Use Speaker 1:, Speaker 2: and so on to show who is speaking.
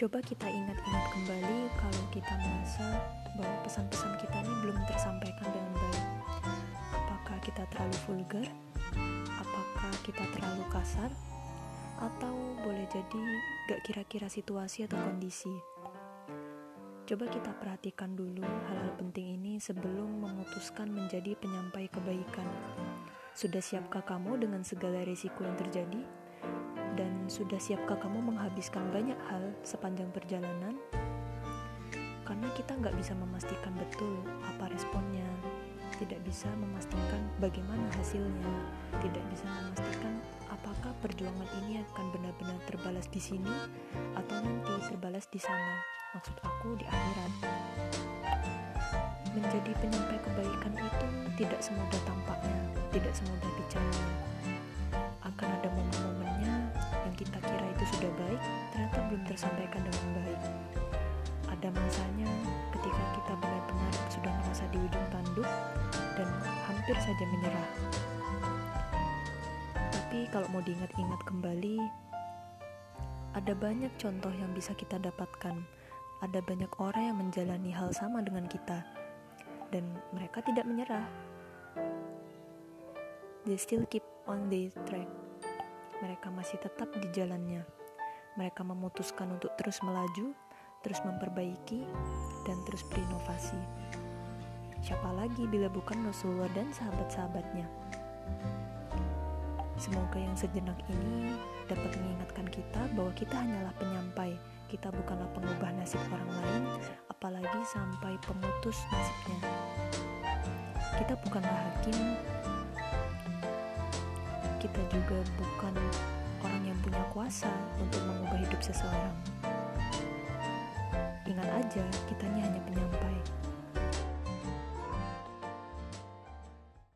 Speaker 1: Coba kita ingat-ingat kembali kalau kita merasa bahwa pesan-pesan kita ini belum tersampaikan dengan baik. Apakah kita terlalu vulgar? Apakah kita terlalu kasar? Atau boleh jadi gak kira-kira situasi atau kondisi? Coba kita perhatikan dulu hal-hal penting ini sebelum memutuskan menjadi penyampai kebaikan. Sudah siapkah kamu dengan segala risiko yang terjadi? Sudah siapkah kamu menghabiskan banyak hal sepanjang perjalanan? Karena kita nggak bisa memastikan betul apa responnya, tidak bisa memastikan bagaimana hasilnya, tidak bisa memastikan apakah perjuangan ini akan benar-benar terbalas di sini atau nanti terbalas di sana maksud aku di akhirat. Menjadi penyampai kebaikan itu tidak semudah tampaknya, tidak semudah bicara. Sudah baik, ternyata belum tersampaikan dengan baik. Ada masanya ketika kita benar-benar sudah merasa di ujung tanduk dan hampir saja menyerah. Tapi kalau mau diingat-ingat kembali, ada banyak contoh yang bisa kita dapatkan ada banyak orang yang menjalani hal sama dengan kita, dan mereka tidak menyerah. They still keep on the track. Mereka masih tetap di jalannya. Mereka memutuskan untuk terus melaju, terus memperbaiki, dan terus berinovasi. Siapa lagi bila bukan Rasulullah dan sahabat-sahabatnya? Semoga yang sejenak ini dapat mengingatkan kita bahwa kita hanyalah penyampai kita bukanlah pengubah nasib orang lain, apalagi sampai pemutus nasibnya. Kita bukanlah hakim, kita juga bukan untuk mengubah hidup seseorang. Ingat aja, kita hanya penyampai.